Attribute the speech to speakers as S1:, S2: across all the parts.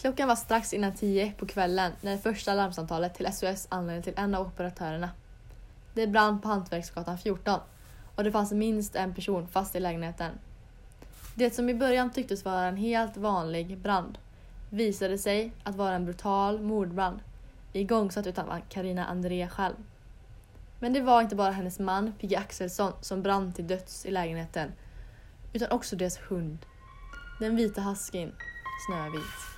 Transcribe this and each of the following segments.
S1: Klockan var strax innan tio på kvällen när det första larmsamtalet till SOS anlände till en av operatörerna. Det brann på Hantverksgatan 14 och det fanns minst en person fast i lägenheten. Det som i början tycktes vara en helt vanlig brand visade sig att vara en brutal mordbrand igångsatt utav Karina André själv. Men det var inte bara hennes man Pigge Axelsson som brann till döds i lägenheten utan också deras hund. Den vita huskin Snövit.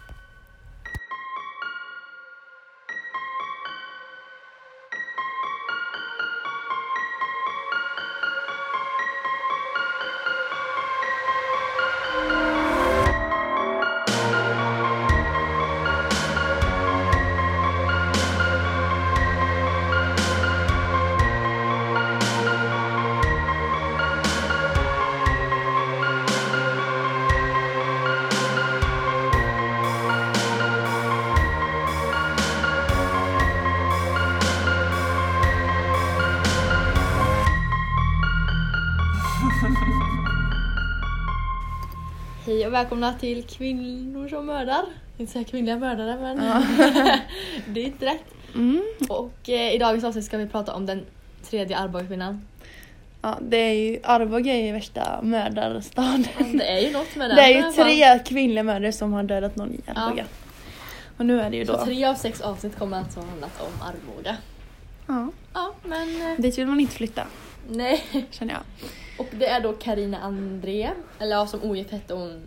S1: Och välkomna till Kvinnor som mördar. Inte säga kvinnliga mördare men det är inte rätt.
S2: Mm.
S1: Och eh, i dagens avsnitt ska vi prata om den tredje Arboga-kvinnan.
S2: Ja, det är ju, Arboga är ju värsta mördarstaden.
S1: Det är ju något med den.
S2: Det är ju tre kvinnliga mördare som har dödat någon i Arboga. Och nu är det ju
S1: Så
S2: då...
S1: tre av sex avsnitt kommer alltså handlat om Arboga.
S2: Ja,
S1: Ja, men eh,
S2: dit vill man inte flytta,
S1: nej.
S2: känner jag.
S1: Och det är då Karina André, eller ja, som ogift hette hon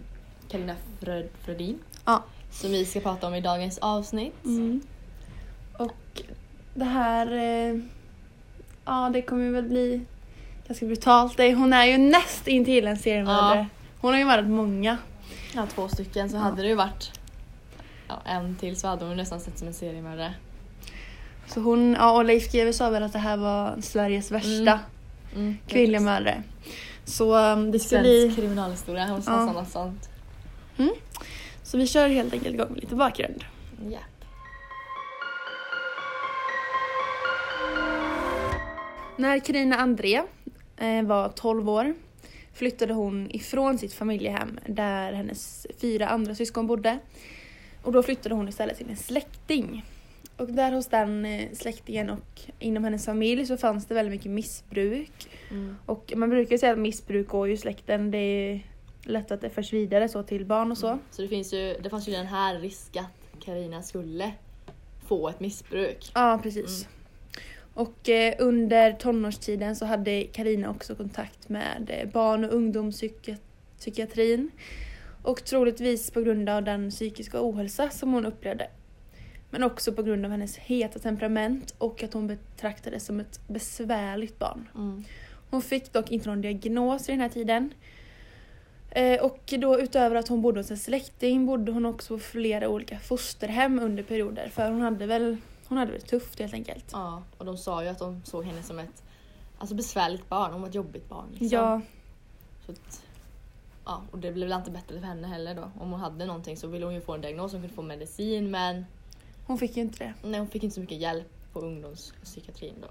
S1: Karina Fröd, Frödin.
S2: Ja.
S1: Som vi ska prata om i dagens avsnitt.
S2: Mm. Och det här... Eh, ja, det kommer väl bli ganska brutalt. Det, hon är ju näst intill en seriemördare. Hon har ju mördat många.
S1: Ja, två stycken så
S2: Ja.
S1: hade det ju varit ja, en till så hade hon nästan sett som en seriemördare.
S2: Så hon, ja, och Leif GW sa väl att det här var Sveriges värsta
S1: Mm. Mm,
S2: kvinnliga mördare. Så um, det ska
S1: Svensk
S2: bli...
S1: kriminalhistoria, hon sa
S2: Ja.
S1: sånt sånt.
S2: Så vi kör helt enkelt igång med lite bakgrund.
S1: Ja.
S2: När Carina André eh, var 12 år flyttade hon ifrån sitt familjehem där hennes fyra andra syskon bodde. Och då flyttade hon istället till en släkting. Och där hos den eh, släktingen och inom hennes familj så fanns det väldigt mycket missbruk.
S1: Mm.
S2: Och man brukar säga att missbruk går ju i släkten. Det är lätt att det förs vidare så till barn och så.
S1: Så det, finns ju, det fanns ju den här risk att Karina skulle få ett missbruk.
S2: Ja, precis. Och eh, under tonårstiden så hade Karina också kontakt med eh, barn och ungdomspsykiatrin. Och troligtvis på grund av den psykiska ohälsa som hon upplevde. Men också på grund av hennes heta temperament och att hon betraktades som ett besvärligt barn.
S1: Mm.
S2: Hon fick dock inte någon diagnos i den här tiden. Eh, Och då utöver att hon bodde hos en släkting bodde hon också på flera olika fosterhem under perioder. För hon hade väl, hon hade väl tufft helt enkelt.
S1: Ja, och de sa ju att de såg henne som ett alltså besvärligt barn, hon var ett jobbigt barn. Liksom.
S2: Ja,
S1: Så att, ja, och det blev väl inte bättre för henne heller då. Om hon hade någonting så ville hon ju få en diagnos, hon kunde få medicin men
S2: hon fick ju inte det.
S1: nej, hon fick inte så mycket hjälp på ungdomspsykiatrin då.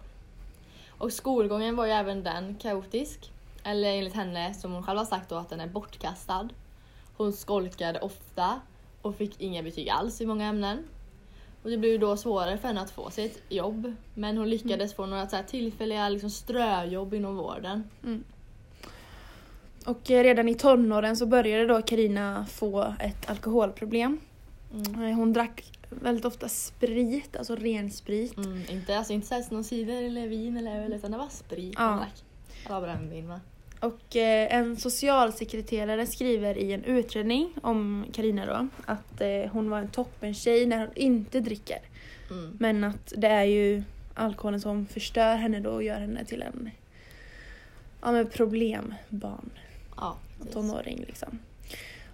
S1: Och skolgången var ju även den kaotisk. Eller enligt henne, som hon själv har sagt då, att den är bortkastad. Hon skolkade ofta och fick inga betyg alls i många ämnen. Och det blev då svårare för henne att få sig ett jobb. Men hon lyckades få några så här tillfälliga liksom ströjobb inom vården.
S2: Och eh, redan i tonåren så började då Karina få ett alkoholproblem.
S1: Mm.
S2: Eh, Hon drack väldigt ofta sprit, alltså ren sprit.
S1: Mm, inte, alltså inte såhär någon cider eller vin eller öl utan det var sprit
S2: Ja.
S1: hon drack. Var brännvin va?
S2: Och eh, en socialsekreterare skriver i en utredning om Karina då att eh, hon var en toppentjej när hon inte dricker.
S1: Mm.
S2: Men att det är ju alkoholen som förstör henne då och gör henne till en ja, men problembarn,
S1: Ja, precis.
S2: tonåring liksom.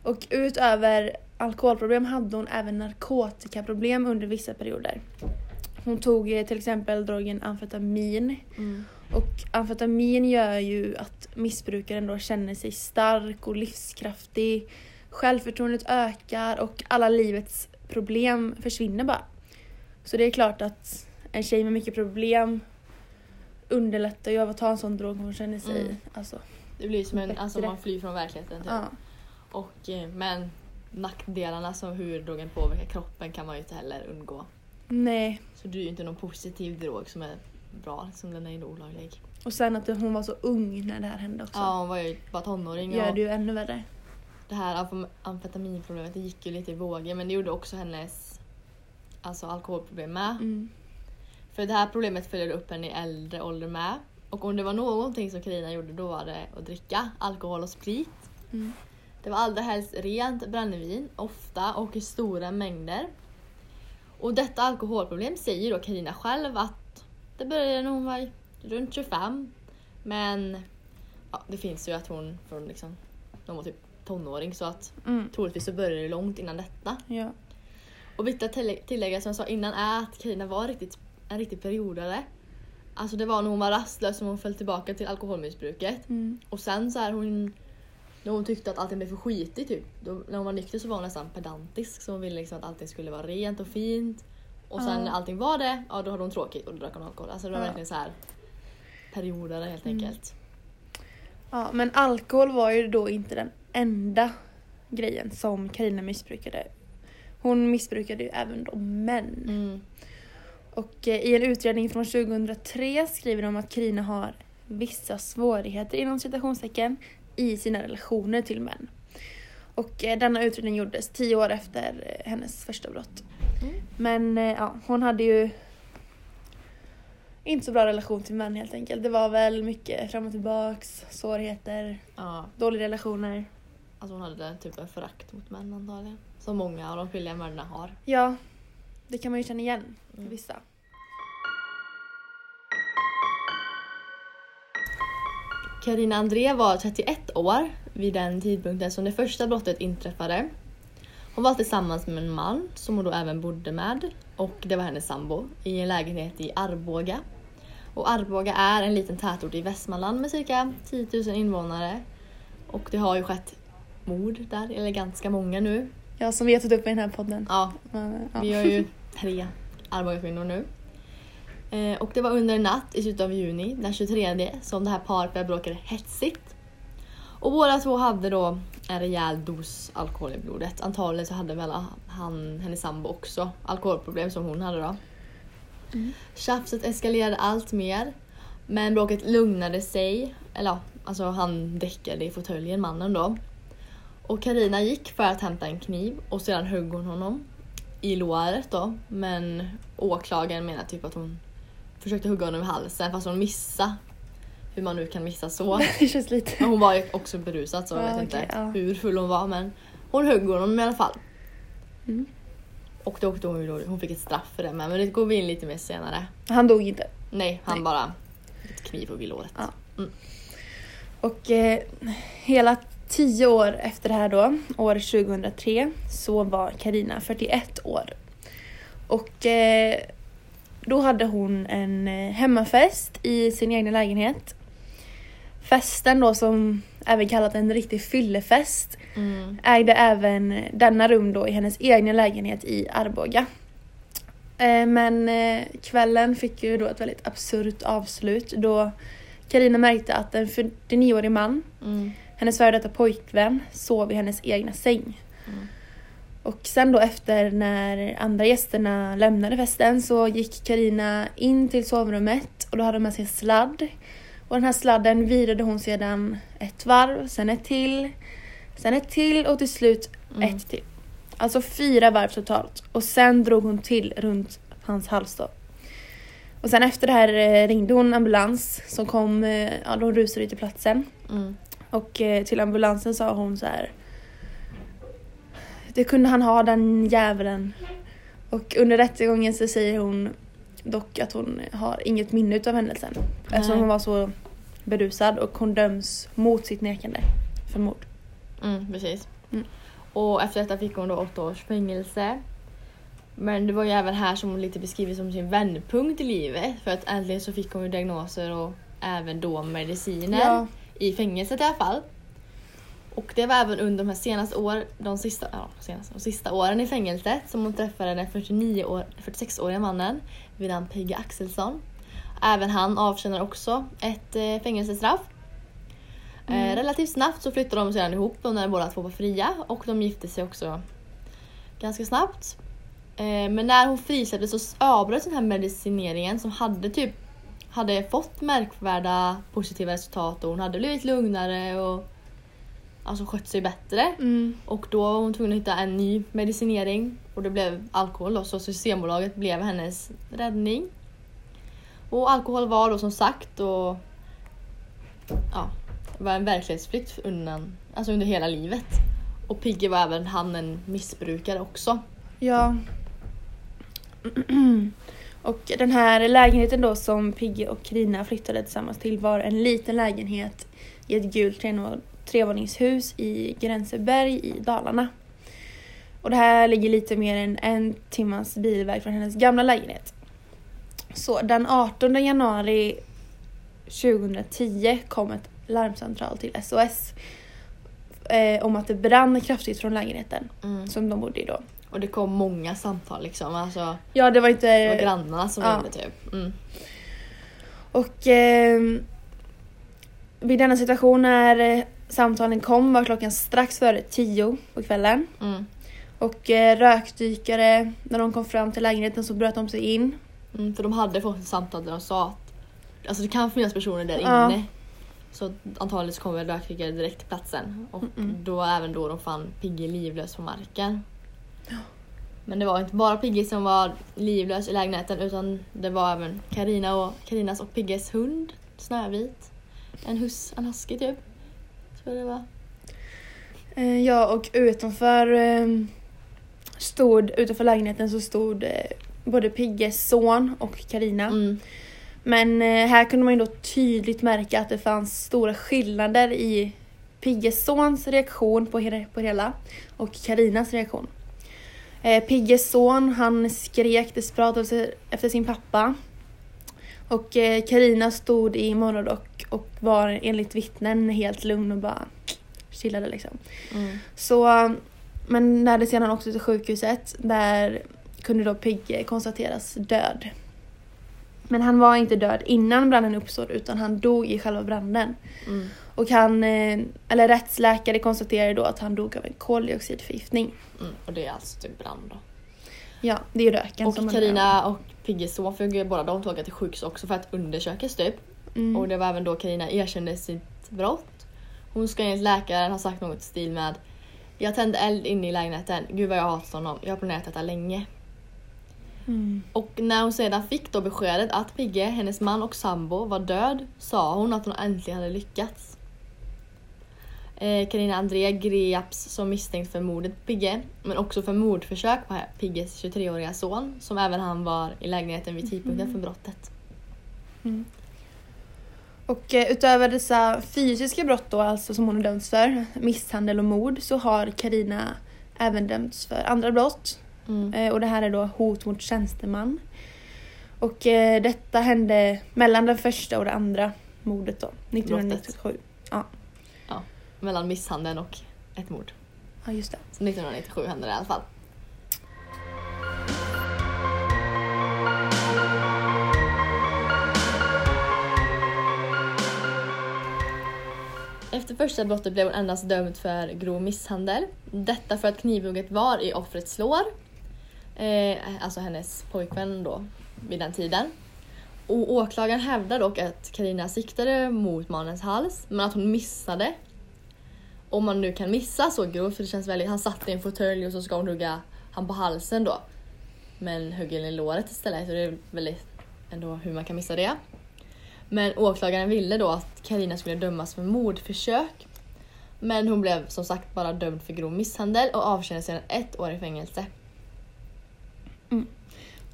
S2: Och utöver alkoholproblem hade hon även narkotikaproblem under vissa perioder. Hon tog eh, till exempel drogen amfetamin
S1: Mm.
S2: och amfetamin gör ju att missbrukaren då känner sig stark och livskraftig. Självförtroendet ökar och alla livets problem försvinner bara. Så det är klart att en tjej med mycket problem underlättar ju av att ta en sån drog hon känner sig...
S1: Mm.
S2: Alltså,
S1: Det blir som en,
S2: Bättre.
S1: alltså man flyr från verkligheten typ.
S2: ja.
S1: Och, eh, men nackdelarna som hur drogen påverkar kroppen kan man ju inte heller undgå.
S2: Nej.
S1: Så det är ju inte någon positiv drog som är bra, liksom den är ju olaglig.
S2: Och sen att hon var så ung när det här hände också.
S1: Ja, hon var ju bara tonåring
S2: Gör det ju ännu värre.
S1: det här amf- amfetaminproblemet det gick ju lite i vågor men det gjorde också hennes alltså alkoholproblem med.
S2: Mm.
S1: För det här problemet följer upp henne i äldre ålder med. Och om det var någonting som Karina gjorde då var det att dricka alkohol och sprit.
S2: Mm.
S1: Det var allra helst rent brännvin, ofta och i stora mängder. Och detta alkoholproblem säger då Karina själv att det började när hon var runt 25. Men ja, det finns ju att hon från liksom, hon var typ tonåring så att
S2: Mm.
S1: troligtvis så började det långt innan detta.
S2: Ja.
S1: Och viktigt att tillägga, tillägga som jag sa innan är att Karina var riktigt, en riktig periodare. Alltså det var när hon var rastlös som hon föll tillbaka till alkoholmissbruket.
S2: Mm.
S1: Och sen så är hon när hon tyckte att allting blev för skitigt typ. Då, när hon var nykter så var hon nästan pedantisk så hon ville liksom att allting skulle vara rent och fint. Och sen
S2: Ja.
S1: när allting var det, ja då hade hon tråkigt och då drack hon alkohol. Alltså det var
S2: Ja.
S1: verkligen så här periodare helt
S2: Mm.
S1: enkelt.
S2: Ja, men alkohol var ju då inte den enda grejen som Karina missbrukade. Hon missbrukade ju även då män.
S1: Mm.
S2: Och eh, i en utredning från 2003 skriver de att Karina har vissa svårigheter inom citationstecken i sina relationer till män. Och eh, denna utredning gjordes tio år efter eh, hennes första brott.
S1: Mm.
S2: Men eh, ja, hon hade ju inte så bra relation till män helt enkelt. Det var väl mycket fram och tillbaks, svårigheter,
S1: Ja,
S2: dåliga relationer.
S1: alltså hon hade typ en förakt mot män antagligen. Som många av de kvinnliga mördarna har.
S2: Ja, det kan man ju känna igen
S1: Mm.
S2: vissa.
S1: Karina André var 31 år vid den tidpunkten som det första brottet inträffade. Hon var tillsammans med en man som hon då även bodde med och det var hennes sambo i en lägenhet i Arboga. Och Arboga är en liten tätort i Västmanland med cirka 10 000 invånare. Och det har ju skett mord där, eller ganska många nu.
S2: Ja, som vi har tagit upp i den här podden.
S1: Ja,
S2: Men, ja.
S1: vi har ju tre Arboga-kvinnor nu. Eh, och det var under en natt i slutet av juni, den 23, som det här paret började bråka hetsigt. Och båda två hade då en rejäl dos alkohol i blodet. Antagligen så hade väl han, hennes sambo också alkoholproblem som hon hade då.
S2: Mm.
S1: Tjafset eskalerade allt mer. Men bråket lugnade sig. Eller ja, alltså han däckade i fåtöljen, mannen då. Och Karina gick för att hämta en kniv och sedan högg hon honom i låret då. Men åklagaren menar typ att hon försökte hugga honom i halsen fast hon missade. Hur man nu kan missa så.
S2: det känns lite...
S1: Men hon var ju också berusad så jag
S2: Ja,
S1: vet
S2: okej,
S1: inte
S2: ja.
S1: hur full hon var men hon högg honom i alla fall.
S2: Mm.
S1: Och då åkte hon, ju då, hon fick ett straff för det med men det går vi in lite mer senare.
S2: Han dog inte.
S1: Nej, han
S2: Nej.
S1: bara ett knivhugg i låret.
S2: Ja. Och eh, hela tio år efter det här då, år 2003, så var Karina 41 år. Och eh, då hade hon en eh, hemmafest i sin egen lägenhet. Festen då som även kallat en riktig fyllefest
S1: Mm.
S2: ägde även denna rum då i hennes egna lägenhet i Arboga. Eh, Men eh, kvällen fick ju då ett väldigt absurt avslut då Karina märkte att en 49-årig man,
S1: Mm.
S2: hennes före detta pojkvän, sov i hennes egna säng.
S1: Mm.
S2: Och sen då efter när andra gästerna lämnade festen så gick Karina in till sovrummet och då hade hon med sig en sladd. Och den här sladden virade hon sedan ett varv, sen ett till, sen ett till och till slut
S1: Mm.
S2: ett till. Alltså fyra varv totalt. Och sen drog hon till runt hans hals då. Och sen efter det här eh, ringde hon ambulans som kom, eh, ja de rusade ut till platsen.
S1: Mm.
S2: Och eh, till ambulansen sa hon så här. Det kunde han ha den jäveln. Och under rättegången så säger hon dock att hon har inget minne utav händelsen. Eftersom
S1: Nej.
S2: hon var så berusad och hon döms mot sitt nekande för mord.
S1: Mm, precis.
S2: Mm.
S1: Och efter detta fick hon då åtta års fängelse. Men det var ju även här som hon lite beskriver som sin vändpunkt i livet. För att äntligen så fick hon ju diagnoser och även då mediciner.
S2: Ja.
S1: I fängelset i alla fall. Och det var även under de här senaste år, de sista, ja, senaste, de sista åren i fängelset som hon träffade den 49 år, 46-åriga mannen vid namn Peggy Axelsson. Även han avtjänar också ett eh, fängelsestraff. Eh, relativt snabbt så flyttade de sedan ihop när båda två var fria och de gifte sig också ganska snabbt. Eh, men när hon frisläpptes så avbröts den här medicineringen som hade typ hade fått märkvärda positiva resultat och hon hade blivit lugnare och alltså skött sig bättre.
S2: Mm.
S1: Och då var hon tvungen att hitta en ny medicinering och det blev alkohol då, så Systembolaget blev hennes räddning. Och alkohol var då som sagt och ja, var en verklighetsflykt undan, alltså under hela livet. Och Pigge var även han en missbrukare också.
S2: Ja. Och den här lägenheten då som Pigge och Krina flyttade tillsammans till var en liten lägenhet i ett gult trevåningshus i Gränseberg i Dalarna. Och det här ligger lite mer än en timmas bilväg från hennes gamla lägenhet. Så den 18 januari 2010 kom ett larmcentral till SOS eh, om att det brann kraftigt från lägenheten som de bodde i då.
S1: Och det kom många samtal liksom. Alltså,
S2: Ja, det var
S1: det
S2: inte...
S1: var grannarna som
S2: ja.
S1: ringde typ. Mm.
S2: Och eh, vid denna situation eh, samtalen kom var klockan strax före tio på kvällen.
S1: Mm.
S2: Och eh, rökdykare, när de kom fram till lägenheten så bröt de sig in.
S1: Mm, för de hade fått ett samtal där de sa att alltså det kan finnas personer där
S2: Ja.
S1: inne. Så antagligen så kom väl rökdykare direkt till platsen. Och
S2: Mm-mm.
S1: då även då de fann Pigge livlös på marken. Men det var inte bara Pigge som var livlös i lägenheten utan det var även Karina och Karinas och Pigges hund Snövit. En hus, en husky typ. Jag det var.
S2: Eh, ja, och utanför eh, stod, utanför lägenheten så stod eh, både Pigges son och Karina.
S1: Mm.
S2: Men eh, här kunde man ju då tydligt märka att det fanns stora skillnader i Pigges sons reaktion på, på hela och Karinas reaktion. Pigges son han skrek desperat efter, efter sin pappa. Och Karina stod i morgonrock och var enligt vittnen helt lugn och bara chillade liksom.
S1: Mm.
S2: Så, men när det sedan åkte till sjukhuset där kunde då Pigge konstateras död. Men han var inte död innan branden uppstod utan han dog i själva branden.
S1: Mm.
S2: Och han, eh, eller rättsläkare konstaterade då att han dog av en koldioxidförgiftning.
S1: Mm. Och det är alltså typ brand då.
S2: Ja, det är röken
S1: Och
S2: som man
S1: Karina och Pigges son fick ju båda de åka till sjukhus också för att undersökas typ.
S2: Mm.
S1: Och det var även då Karina erkände sitt brott. Hon ska enligt läkaren ha sagt något i stil med Jag tände eld inne i lägenheten. Gud vad jag hatar honom. Jag har planerat detta länge.
S2: Mm.
S1: Och när hon sedan fick då beskedet att Pigge, hennes man och sambo var död sa hon att hon äntligen hade lyckats. Eh, Carina André greps som misstänkt för mordet på Pigge men också för mordförsök på Pigges 23-åriga son som även han var i lägenheten vid tidpunkten för brottet.
S2: Mm. Och eh, utöver dessa fysiska brott då, alltså som hon har dömts för, misshandel och mord, så har Karina även dömts för andra brott.
S1: Mm.
S2: Eh, och det här är då hot mot tjänsteman. Och eh, detta hände mellan det första och det andra mordet då, 1997.
S1: Mellan misshandeln och ett mord.
S2: Ja, just det.
S1: Så 1997 hände det i alla fall. Efter första brottet blev hon endast dömd för grov misshandel. Detta för att knivhugget var i offrets lår. Eh, alltså hennes pojkvän då, vid den tiden. Och åklagaren hävdar dock att Karina siktade mot mannens hals, men att hon missade om man nu kan missa så grovt för det känns väldigt, han satt i en fåtölj och så ska hon hugga han på halsen då. Men hugger i låret istället så det är väldigt ändå hur man kan missa det. Men åklagaren ville då att Karina skulle dömas för mordförsök. Men hon blev som sagt bara dömd för grov misshandel och avtjänade sedan ett år i fängelse.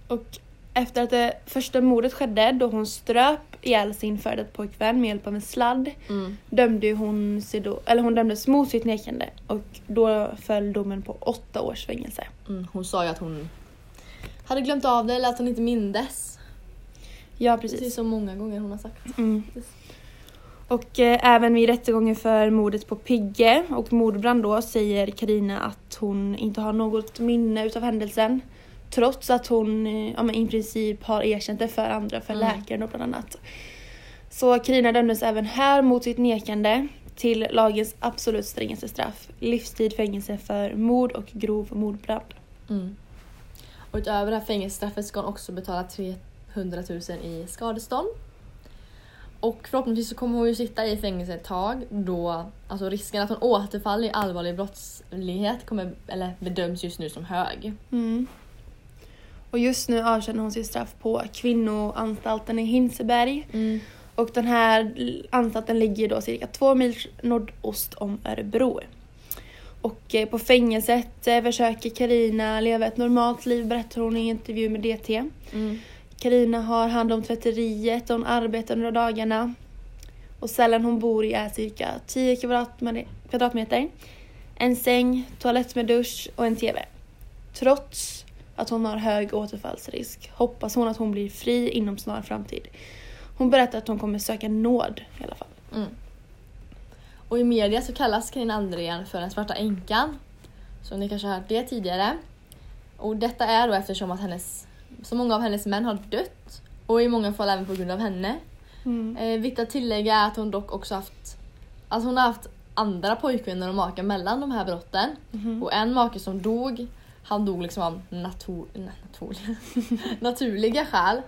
S2: Och efter att det första mordet skedde, då hon ströp ihjäl sin före detta pojkvän med hjälp av en sladd,
S1: Mm.
S2: dömde hon sig då, eller hon dömdes mot sitt nekande och då föll domen på åtta års fängelse.
S1: Mm. Hon sa ju att hon hade glömt av det eller att hon inte mindes.
S2: Ja,
S1: Precis
S2: precis.
S1: som många gånger hon har sagt.
S2: Mm. Och eh, även vid rättegången för mordet på Pigge och mordbrand då säger Karina att hon inte har något minne utav händelsen. Trots att hon eh, ja, men i princip har erkänt det för andra, för
S1: Mm.
S2: läkaren då bland annat. Så Karina dömdes även här mot sitt nekande till lagens absolut strängaste straff. Livstid fängelse för mord och grov mordbrand.
S1: Mm. Och utöver det här fängelsestraffet ska hon också betala 300 000 i skadestånd. Och förhoppningsvis så kommer hon ju sitta i fängelse ett tag då alltså risken att hon återfaller i allvarlig brottslighet kommer, eller bedöms just nu som hög.
S2: Mm. Och just nu avtjänar hon sitt straff på kvinnoanstalten i Hinseberg. Och den här anstalten ligger då cirka två mil nordost om Örebro. Och eh, på fängelset eh, försöker Karina leva ett normalt liv berättar hon i en intervju med DT.
S1: Mm.
S2: Karina har hand om tvätteriet och hon arbetar under dagarna. Och cellen hon bor i är cirka 10 kvadratmeter. En säng, toalett med dusch och en TV. Trots att hon har hög återfallsrisk hoppas hon att hon blir fri inom snar framtid. Hon berättar att hon kommer söka nåd i alla fall.
S1: Mm. Och i media så kallas Carina Andrén för den svarta änkan. Så ni kanske har hört det tidigare. Och detta är då eftersom att hennes, så många av hennes män har dött. Och i många fall även på grund av henne. Eh, viktigt att tillägga är att hon dock också haft, alltså hon har haft andra pojkvänner och makar mellan de här brotten.
S2: Mhm.
S1: Och en make som dog, han dog liksom av natur, nej, natur, naturliga skäl.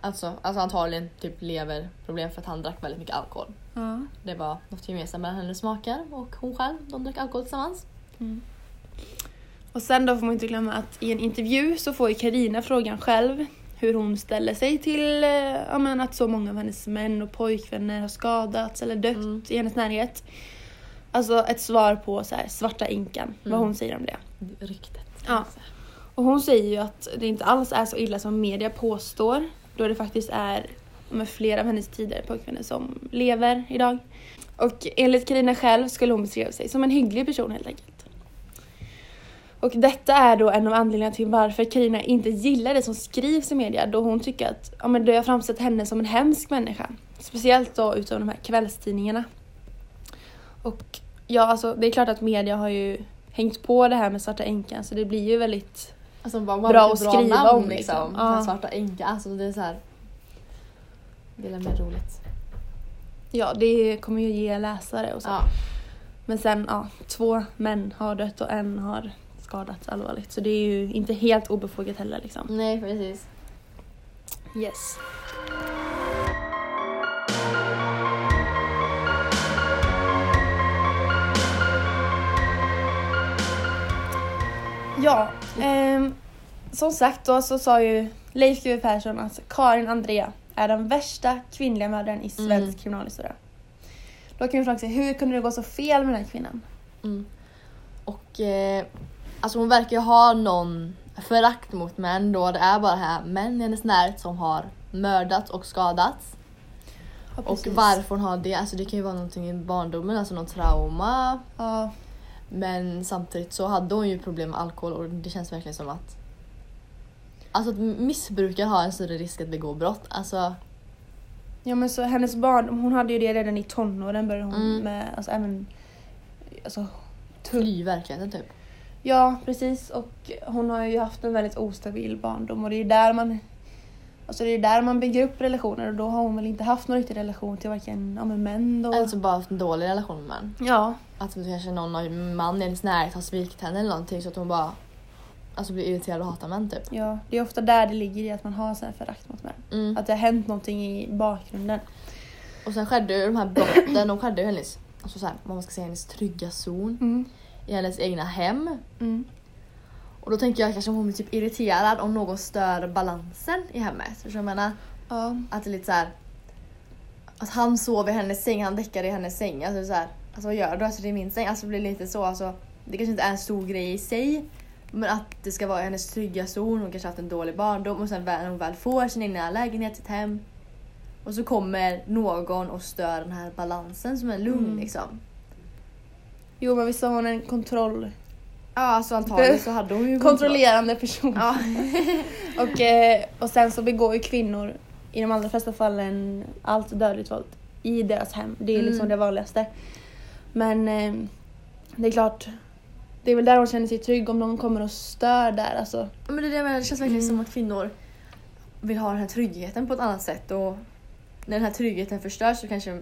S1: Alltså, alltså antagligen typ leverproblem för att han drack väldigt mycket alkohol.
S2: Ja.
S1: Det var något gemensamt mellan hennes makar och hon själv. De drack alkohol tillsammans.
S2: Och sen då får man inte glömma att i en intervju så får ju Karina frågan själv hur hon ställer sig till eh, ja, men att så många av hennes män och pojkvänner har skadats eller dött
S1: Mm.
S2: i hennes närhet. Alltså ett svar på så här, svarta inkan, vad
S1: Mm.
S2: hon säger om det.
S1: Ryktet.
S2: Ja. Och hon säger ju att det inte alls är så illa som media påstår. Då det faktiskt är med flera av hennes tidigare pojkvänner som lever idag. Och enligt Karina själv skulle hon beskriva sig som en hygglig person helt enkelt. Och detta är då en av anledningarna till varför Karina inte gillar det som skrivs i media då hon tycker att ja, men det har framställt henne som en hemsk människa. Speciellt då utav de här kvällstidningarna. Och ja, alltså det är klart att media har ju hängt på det här med Svarta änkan så det blir ju väldigt
S1: Alltså bara,
S2: Bra att skriva
S1: namn,
S2: om, liksom.
S1: liksom.
S2: Ja.
S1: Svarta änka. Alltså det är så här. Det är mer roligt.
S2: Ja, det kommer ju ge läsare och så.
S1: Ja.
S2: Men sen, ja, två män har dött och en har skadats allvarligt. Så det är ju inte helt obefogat heller liksom.
S1: Nej precis.
S2: Yes. Ja, ehm, som sagt då så sa ju Leif GW Persson att Karin Andrea är den värsta kvinnliga mördaren i svensk
S1: Mm.
S2: kriminalhistoria. Då kan vi fråga sig, hur kunde det gå så fel med den här kvinnan?
S1: Mm. Och eh, alltså hon verkar ju ha någon förakt mot män då det är bara här män i hennes närhet som har mördat och skadats.
S2: Ja,
S1: Och varför hon har det, alltså det kan ju vara någonting i barndomen, alltså någon trauma.
S2: Ja,
S1: Men samtidigt så hade hon ju problem med alkohol och det känns verkligen som att Alltså att missbrukare har en större risk att begå brott. Alltså,
S2: Ja men så hennes barn, hon hade ju det redan i tonåren började hon
S1: Mm.
S2: med, alltså även alltså, tung-
S1: fly verkligheten typ.
S2: Ja precis och hon har ju haft en väldigt ostabil barndom och det är där man Alltså det är där man bygger upp relationer och då har hon väl inte haft någon riktig relation till varken ja, men män då.
S1: Alltså bara haft en dålig relation med män.
S2: Ja,
S1: Att kanske någon man i hennes närhet har svikit henne eller någonting så att hon bara Alltså blir irriterad och hatar män typ.
S2: ja, det är ofta där det ligger i att man har här förakt mot män.
S1: Mm.
S2: Att det har hänt någonting i bakgrunden.
S1: Och sen skedde ju de här brotten, de skedde ju hennes, alltså så här, man ska säga, hennes trygga zon.
S2: Mm.
S1: I hennes egna hem.
S2: Mm.
S1: Och då tänker jag kanske hon blir typ irriterad om någon stör balansen i hemmet. Så jag menar
S2: Ja.
S1: att det är lite så här. Att han sover i hennes säng, han däckar i hennes säng. Alltså så här, alltså vad gör du? Alltså det är min säng. Alltså det blir lite så. Alltså, det kanske inte är en stor grej i sig. Men att det ska vara i hennes trygga zon. Hon kanske har haft en dålig barndom och sen när hon väl får sin egna lägenhet, sitt hem. Och så kommer någon och stör den här balansen som är lugn
S2: Mm.
S1: liksom.
S2: Jo men visst har hon en kontroll,
S1: Ja alltså antagligen så hade hon ju
S2: kontrollerande person.
S1: Ja.
S2: Och, eh, och sen så begår ju kvinnor i de allra flesta fallen allt dödligt våld i deras hem. Det är liksom
S1: Mm.
S2: det vanligaste. Men eh, det är klart, det är väl där hon känner sig trygg om någon kommer och stör där. Alltså,
S1: Men det, är det, menar, det känns verkligen
S2: Mm.
S1: som att kvinnor vill ha den här tryggheten på ett annat sätt och när den här tryggheten förstörs så kanske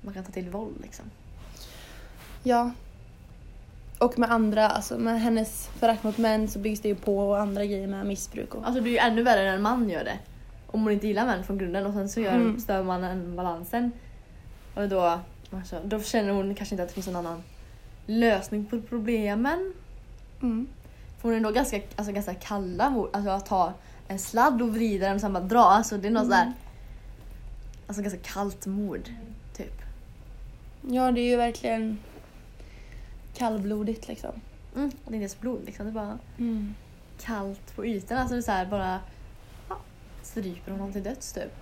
S1: man kan ta till våld liksom.
S2: Ja. Och med andra, alltså med hennes förakt mot män så byggs det ju på och andra grejer med missbruk och...
S1: Alltså det är ju ännu värre när en man gör det. Om hon inte gillar män från grunden och sen så gör,
S2: Mm.
S1: stör mannen balansen. Och då, alltså, då känner hon kanske inte att det finns någon annan lösning på problemen.
S2: Mm.
S1: För hon är nog ganska, alltså, ganska kalla alltså, att ta en sladd och vrida den och sen bara dra. Alltså det är något
S2: Mm.
S1: sådär, alltså ganska kallt mod. Typ.
S2: Ja, det är ju verkligen kallblodigt liksom.
S1: Mm. Det är inte ens blod liksom, det är bara
S2: Mm.
S1: kallt på ytan. Alltså det är så här, bara ja, stryper honom till döds typ.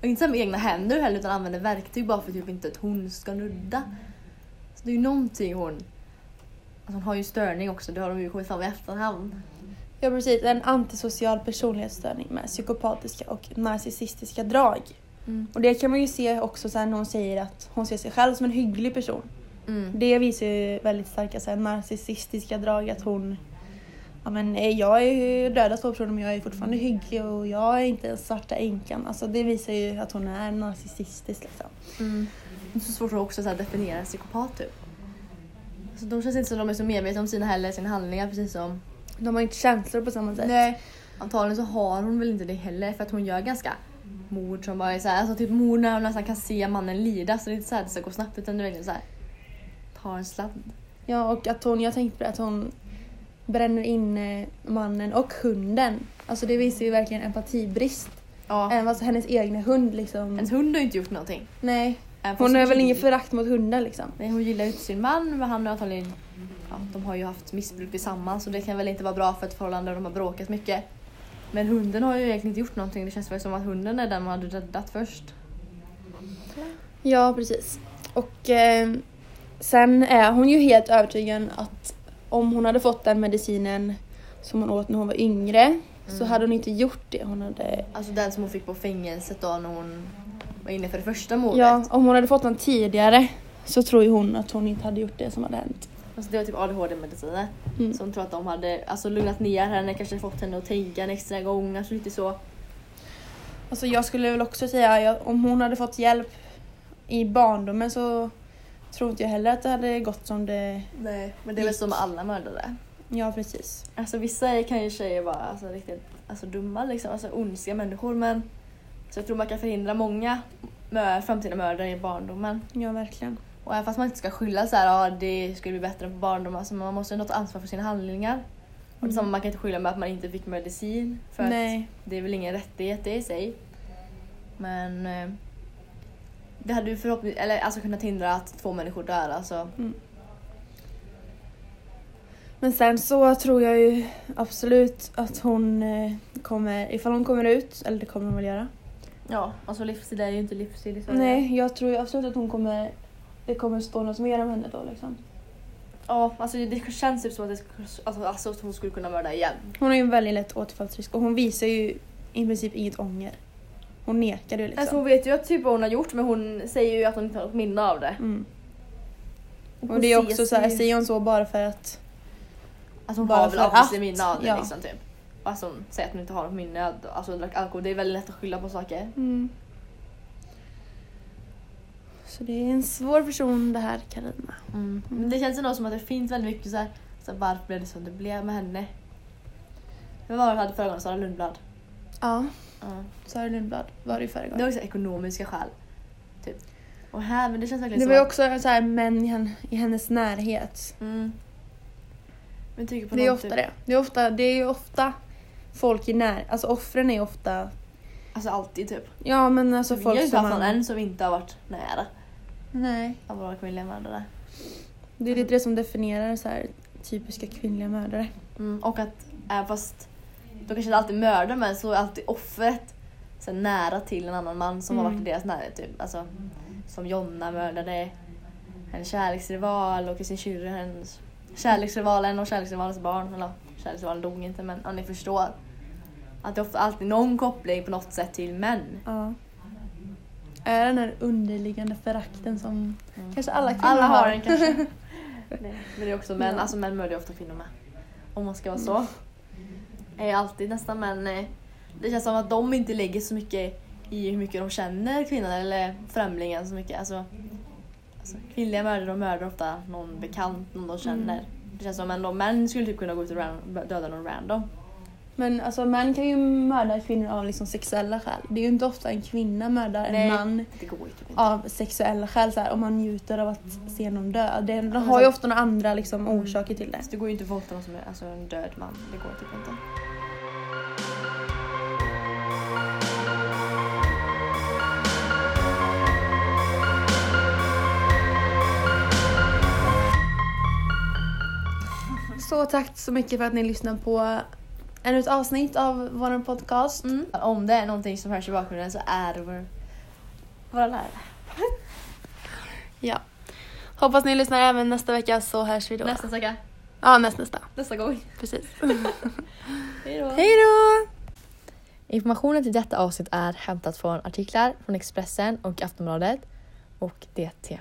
S1: Och inte så med egna händer heller utan använder verktyg bara för typ inte att hon ska nudda. Så det är ju någonting hon... Alltså hon har ju störning också, det har de ju kommit fram i efterhand.
S2: Ja precis, en antisocial personlighetsstörning med psykopatiska och narcissistiska drag. Och det kan man ju se också sen när hon säger att hon ser sig själv som en hygglig person.
S1: Mm.
S2: Det visar ju väldigt starka så här, narcissistiska drag att hon Ja men eh, jag är ju döda två personer men jag är fortfarande hygglig och jag är inte den svarta änkan. Alltså det visar ju att hon är narcissistisk liksom.
S1: Mm. Det är så svårt att också så här definiera en psykopat typ. Alltså, de känns inte som de är så medvetna om sina heller, sina handlingar precis som...
S2: De har inte känslor på samma sätt.
S1: Nej. Antagligen så har hon väl inte det heller för att hon gör ganska mord som bara är såhär, alltså typ mord när hon nästan kan se mannen lida så det är inte så här att det ska gå snabbt utan det är verkligen såhär tar en sladd.
S2: Ja och att hon, jag tänkte på det, att hon bränner in eh, mannen och hunden. Alltså det visar ju verkligen empatibrist.
S1: Ja.
S2: Även fast hennes egna hund liksom.
S1: Hennes hund har ju inte gjort någonting.
S2: Nej. Hon har väl inget förakt mot hundar liksom.
S1: Nej, hon gillar ju inte sin man men han har antagligen... Ja, de har ju haft missbruk tillsammans så det kan väl inte vara bra för ett förhållande där de har bråkat mycket. Men hunden har ju egentligen inte gjort någonting. Det känns väl som att hunden är den man hade räddat först.
S2: Ja precis. Och eh, sen är hon ju helt övertygad att om hon hade fått den medicinen som hon åt när hon var yngre så
S1: Mm.
S2: hade hon inte gjort det. Hon hade,
S1: Alltså den som hon fick på fängelset då när hon var inne för det första mordet.
S2: ja, om hon hade fått den tidigare så tror ju hon att hon inte hade gjort det som hade hänt.
S1: Alltså det var typ ADHD-mediciner.
S2: Mm.
S1: Så hon tror att de hade alltså, lugnat ner henne, kanske fått henne att tänka en extra gång. Alltså lite så.
S2: Alltså jag skulle väl också säga ja, om hon hade fått hjälp i barndomen så tror inte jag heller att det hade gått som det...
S1: Nej, men det är väl så med alla mördare.
S2: Ja precis.
S1: Alltså vissa kan ju tjejer vara alltså, riktigt alltså, dumma liksom, alltså ondska människor men så jag tror man kan förhindra många framtida mördare i barndomen.
S2: Ja verkligen.
S1: Och även fast man inte ska skylla så här, ja det skulle bli bättre på barndomen, alltså man måste ändå ta ansvar för sina handlingar. Och
S2: Mm.
S1: detsamma, man kan inte skylla med att man inte fick medicin för att
S2: Nej.
S1: det är väl ingen rättighet det i sig. Men eh, det hade ju förhoppningsvis, eller alltså kunnat hindra att två människor dör alltså.
S2: Men sen så tror jag ju absolut att hon eh, kommer, ifall hon kommer ut, eller det kommer hon väl göra.
S1: Ja, alltså livsstil är ju inte livsstil i Sverige.
S2: Nej, jag tror ju absolut att hon kommer, det kommer stå något mer om henne då liksom.
S1: Ja, alltså det känns typ som att, det, alltså, alltså, att hon skulle kunna mörda igen.
S2: Hon har ju en väldigt lätt återfallsrisk och hon visar ju i princip inget ånger. Hon nekar ju liksom.
S1: Alltså hon vet ju att typ vad hon har gjort men hon säger ju att hon inte har något minne av det.
S2: mm. Och det är också så här, säger hon så bara för att...
S1: Alltså hon
S2: bara
S1: har väl
S2: att,
S1: minne av det
S2: ja.
S1: liksom typ. Alltså hon säger att hon inte har något minne alltså drack alkohol. Det är väldigt lätt att skylla på saker.
S2: Mm. Så det är en svår person det här Carina.
S1: Men det känns ändå som att det finns väldigt mycket så här, så här varför blev det som det blev med henne? Var det hade förra gången? Sara Lundblad?
S2: Ja,
S1: Ja.
S2: Sara Lundblad var det ju förra
S1: Det
S2: gången.
S1: var också ekonomiska skäl. Typ. Och här, men det känns verkligen
S2: Det
S1: som
S2: var ju
S1: att-
S2: också så här, män i, hen, i hennes närhet.
S1: Mm. Men tycker på
S2: Det är ofta
S1: typ,
S2: det. Det är, ofta, det är ju ofta folk i när... Alltså offren är ofta...
S1: Alltså alltid typ.
S2: Ja men alltså
S1: vi har
S2: folk
S1: ju inte
S2: som
S1: haft någon än som inte har varit nära
S2: Nej.
S1: av våra kvinnliga mördare.
S2: Det är lite det som definierar så här, typiska kvinnliga mördare.
S1: Mm. Och att även fast de kanske inte alltid mördar men så är alltid offret så nära till en annan man som har
S2: Mm.
S1: varit i deras närhet. Typ. Alltså, som Jonna mördade hennes kärleksrival och Kristin Kyrre hennes kärleksrivalen och kärleksrivalens barn. Eller kärleksrivalen dog inte men ja, ni förstår. Att det är ofta alltid någon koppling på något sätt till män.
S2: Ja. Är den här underliggande förakten som
S1: Mm.
S2: kanske alla kvinnor
S1: Alla har
S2: har.
S1: den kanske. Nej, Men det är också män,
S2: Ja.
S1: alltså män mördar ofta kvinnor med. Om man ska vara så. Är alltid nästan men eh, det känns som att de inte lägger så mycket i hur mycket de känner kvinnan eller främlingen så mycket. Alltså, alltså, kvinnliga mördare mördar ofta någon bekant, någon de känner. Det känns som ändå män skulle typ kunna gå ut och döda någon random.
S2: Men alltså män kan ju mörda kvinnor av liksom sexuella skäl. Det är ju inte ofta en kvinna mördar en
S1: Nej.
S2: man
S1: typ
S2: av sexuella skäl så här, om man njuter av att se någon dö. Det, de har ju ofta några andra liksom, orsaker till det.
S1: Alltså, det går ju inte att våldta någon som är alltså, en död man. Det går typ inte.
S2: Så tack så mycket för att ni lyssnar på ännu ett avsnitt av vår podcast.
S1: Om det är någonting som hörs i bakgrunden så är det vår, våra lärare.
S2: Ja. Hoppas ni lyssnar även nästa vecka så hörs vi då.
S1: Nästa vecka.
S2: Ja, näst, nästa.
S1: Nästa gång.
S2: Precis.
S1: Hej då.
S2: Hej då!
S1: Informationen till detta avsnitt är hämtat från artiklar från Expressen och Aftonbladet och DT.